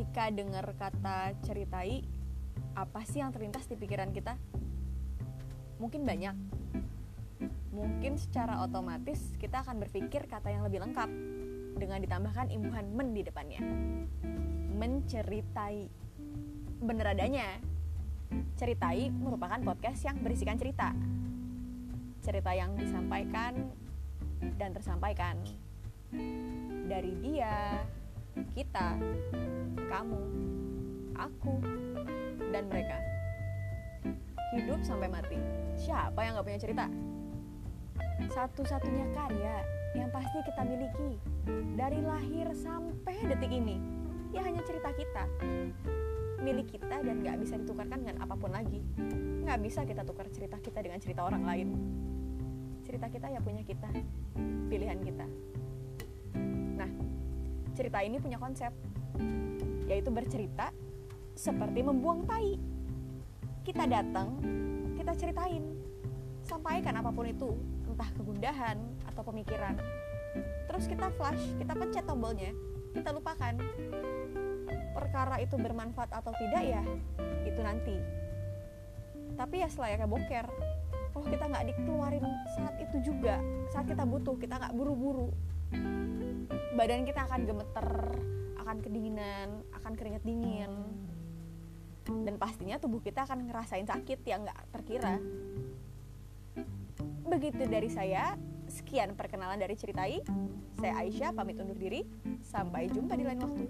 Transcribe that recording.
ketika dengar kata ceritai apa sih yang terlintas di pikiran kita? Mungkin banyak. Mungkin secara otomatis kita akan berpikir kata yang lebih lengkap dengan ditambahkan imbuhan men di depannya. Menceritai. Bener adanya. Ceritai merupakan podcast yang berisikan cerita. Cerita yang disampaikan dan tersampaikan. Dari dia, kita, kamu, aku, dan mereka. Hidup sampai mati. Siapa yang gak punya cerita? Satu-satunya karya yang pasti kita miliki dari lahir sampai detik ini ya hanya cerita kita milik kita dan gak bisa ditukarkan dengan apa pun lagi Gak bisa kita tukar cerita kita dengan cerita orang lain cerita kita ya punya kita pilihan kita cerita ini punya konsep yaitu bercerita seperti membuang tai. Kita datang kita ceritain. Sampaikan apa pun itu entah kegundahan atau pemikiran. Terus kita flash kita pencet tombolnya kita lupakan. Perkara itu bermanfaat atau tidak ya itu nanti. Tapi ya selayaknya boker. Oh kita nggak dikeluarin saat itu juga saat kita butuh kita nggak buru-buru badan kita akan gemeter akan kedinginan akan keringat dingin. Dan pastinya tubuh kita akan ngerasain sakit yang nggak terkira. Begitu dari saya sekian perkenalan dari ceritai. Saya Aisyah pamit undur diri. Sampai jumpa di lain waktu